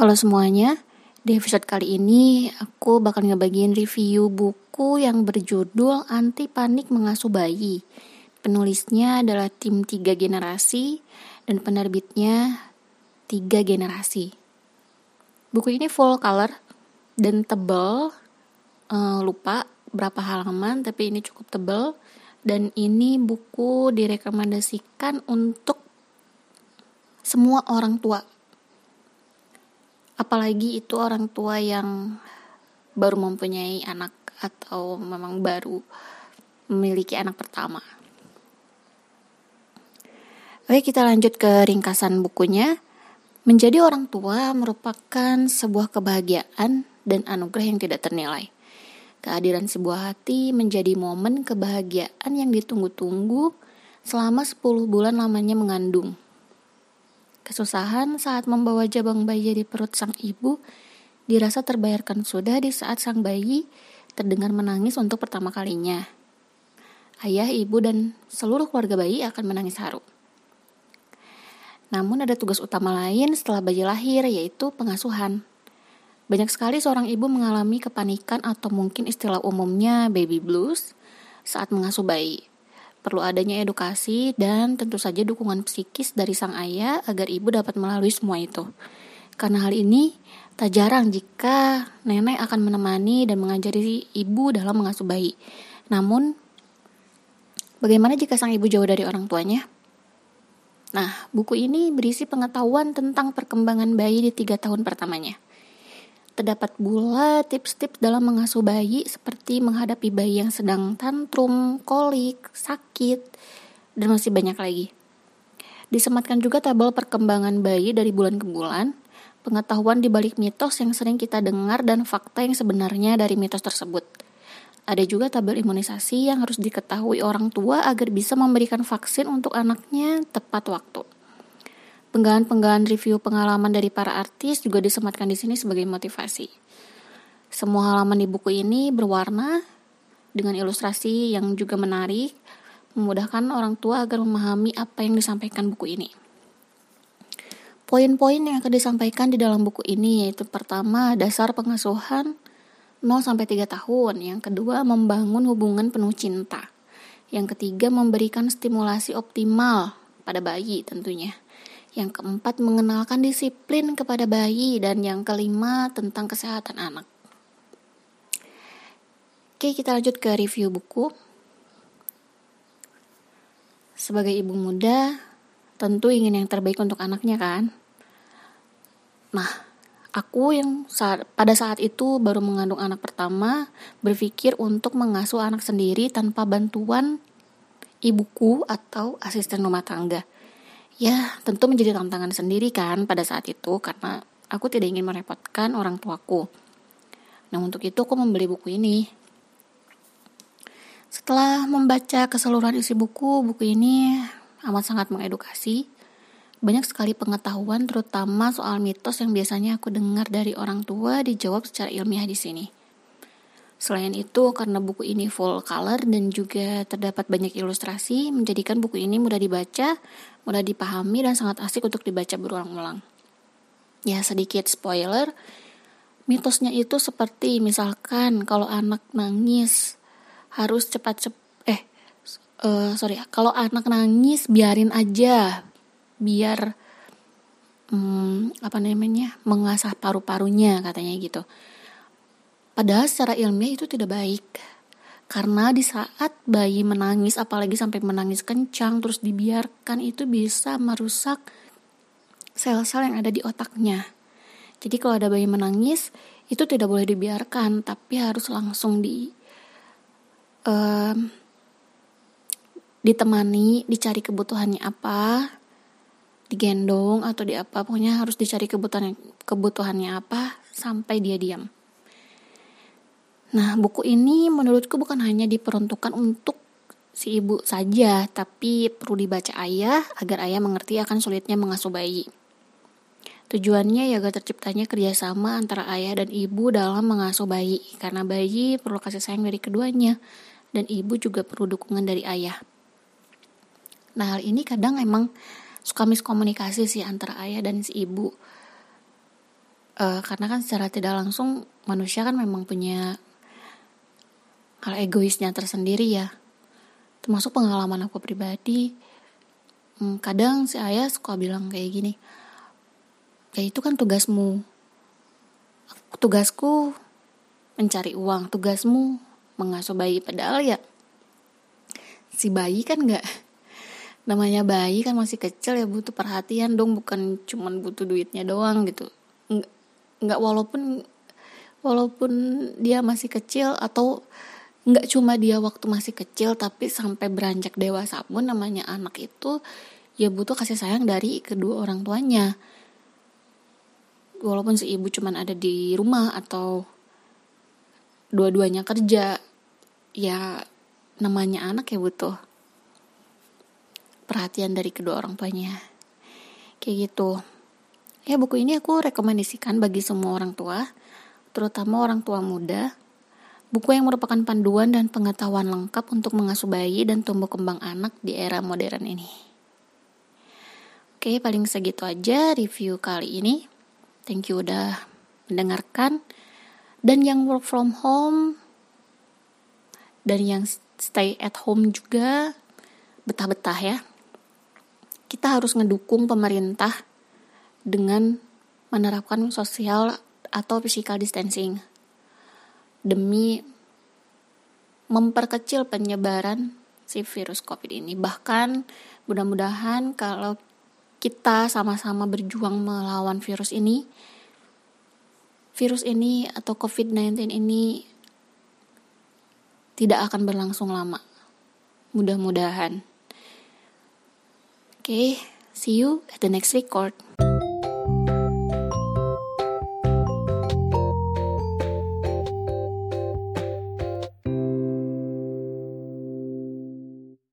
Halo semuanya, di episode kali ini aku bakal ngebagiin review buku yang berjudul Anti Panik Mengasuh Bayi. Penulisnya adalah tim tiga generasi dan penerbitnya tiga generasi. Buku ini full color dan tebel, uh, lupa berapa halaman tapi ini cukup tebel dan ini buku direkomendasikan untuk semua orang tua apalagi itu orang tua yang baru mempunyai anak atau memang baru memiliki anak pertama. Oke, kita lanjut ke ringkasan bukunya. Menjadi orang tua merupakan sebuah kebahagiaan dan anugerah yang tidak ternilai. Kehadiran sebuah hati menjadi momen kebahagiaan yang ditunggu-tunggu selama 10 bulan lamanya mengandung. Kesusahan saat membawa jabang bayi di perut sang ibu dirasa terbayarkan sudah di saat sang bayi terdengar menangis untuk pertama kalinya. Ayah, ibu, dan seluruh keluarga bayi akan menangis haru. Namun ada tugas utama lain setelah bayi lahir yaitu pengasuhan. Banyak sekali seorang ibu mengalami kepanikan atau mungkin istilah umumnya baby blues saat mengasuh bayi. Perlu adanya edukasi dan tentu saja dukungan psikis dari sang ayah agar ibu dapat melalui semua itu. Karena hal ini tak jarang jika nenek akan menemani dan mengajari ibu dalam mengasuh bayi. Namun, bagaimana jika sang ibu jauh dari orang tuanya? Nah, buku ini berisi pengetahuan tentang perkembangan bayi di tiga tahun pertamanya. Terdapat pula tips-tips dalam mengasuh bayi seperti menghadapi bayi yang sedang tantrum, kolik, sakit, dan masih banyak lagi. Disematkan juga tabel perkembangan bayi dari bulan ke bulan, pengetahuan di balik mitos yang sering kita dengar dan fakta yang sebenarnya dari mitos tersebut. Ada juga tabel imunisasi yang harus diketahui orang tua agar bisa memberikan vaksin untuk anaknya tepat waktu. Penggalan-penggalan review pengalaman dari para artis juga disematkan di sini sebagai motivasi. Semua halaman di buku ini berwarna dengan ilustrasi yang juga menarik, memudahkan orang tua agar memahami apa yang disampaikan buku ini. Poin-poin yang akan disampaikan di dalam buku ini yaitu pertama, dasar pengasuhan 0 sampai 3 tahun, yang kedua membangun hubungan penuh cinta. Yang ketiga memberikan stimulasi optimal pada bayi tentunya. Yang keempat, mengenalkan disiplin kepada bayi. Dan yang kelima, tentang kesehatan anak. Oke, kita lanjut ke review buku. Sebagai ibu muda, tentu ingin yang terbaik untuk anaknya kan? Nah, aku yang saat, pada saat itu baru mengandung anak pertama, berpikir untuk mengasuh anak sendiri tanpa bantuan ibuku atau asisten rumah tangga ya tentu menjadi tantangan sendiri kan pada saat itu karena aku tidak ingin merepotkan orang tuaku. Nah untuk itu aku membeli buku ini. Setelah membaca keseluruhan isi buku, buku ini amat sangat mengedukasi. Banyak sekali pengetahuan terutama soal mitos yang biasanya aku dengar dari orang tua dijawab secara ilmiah di sini. Selain itu, karena buku ini full color dan juga terdapat banyak ilustrasi, menjadikan buku ini mudah dibaca, mudah dipahami, dan sangat asik untuk dibaca berulang-ulang. Ya, sedikit spoiler, mitosnya itu seperti misalkan kalau anak nangis harus cepat-cepat, eh, uh, sorry, kalau anak nangis biarin aja, biar, um, apa namanya, mengasah paru-parunya katanya gitu Padahal secara ilmiah itu tidak baik. Karena di saat bayi menangis, apalagi sampai menangis kencang, terus dibiarkan itu bisa merusak sel-sel yang ada di otaknya. Jadi kalau ada bayi menangis, itu tidak boleh dibiarkan, tapi harus langsung di um, ditemani, dicari kebutuhannya apa, digendong atau di apa, pokoknya harus dicari kebutuhan kebutuhannya apa sampai dia diam. Nah, buku ini menurutku bukan hanya diperuntukkan untuk si ibu saja, tapi perlu dibaca ayah agar ayah mengerti akan sulitnya mengasuh bayi. Tujuannya ya agar terciptanya kerjasama antara ayah dan ibu dalam mengasuh bayi, karena bayi perlu kasih sayang dari keduanya, dan ibu juga perlu dukungan dari ayah. Nah, hal ini kadang emang suka miskomunikasi sih antara ayah dan si ibu. uh, karena kan secara tidak langsung manusia kan memang punya hal egoisnya tersendiri ya termasuk pengalaman aku pribadi hmm, kadang si ayah suka bilang kayak gini ya itu kan tugasmu. Tugasku mencari uang tugasmu mengasuh bayi. Padahal ya si bayi kan nggak namanya bayi kan masih kecil ya butuh perhatian dong bukan cuman butuh duitnya doang gitu. Nggak walaupun walaupun dia masih kecil atau nggak cuma dia waktu masih kecil tapi sampai beranjak dewasa pun namanya anak itu ya butuh kasih sayang dari kedua orang tuanya. Walaupun si ibu cuman ada di rumah atau dua-duanya kerja ya namanya anak ya butuh perhatian dari kedua orang tuanya. Kayak gitu. Ya buku ini aku rekomendasikan bagi semua orang tua terutama orang tua muda Buku yang merupakan panduan dan pengetahuan lengkap untuk mengasuh bayi dan tumbuh kembang anak di era modern ini. Oke, paling segitu aja review kali ini. Thank you udah mendengarkan. Dan yang work from home dan yang stay at home juga betah-betah ya. Kita harus ngedukung pemerintah dengan menerapkan sosial atau physical distancing demi memperkecil penyebaran si virus COVID ini. Bahkan mudah-mudahan kalau kita sama-sama berjuang melawan virus ini, virus ini atau COVID-19 ini tidak akan berlangsung lama. Mudah-mudahan. Oke, okay, see you at the next record.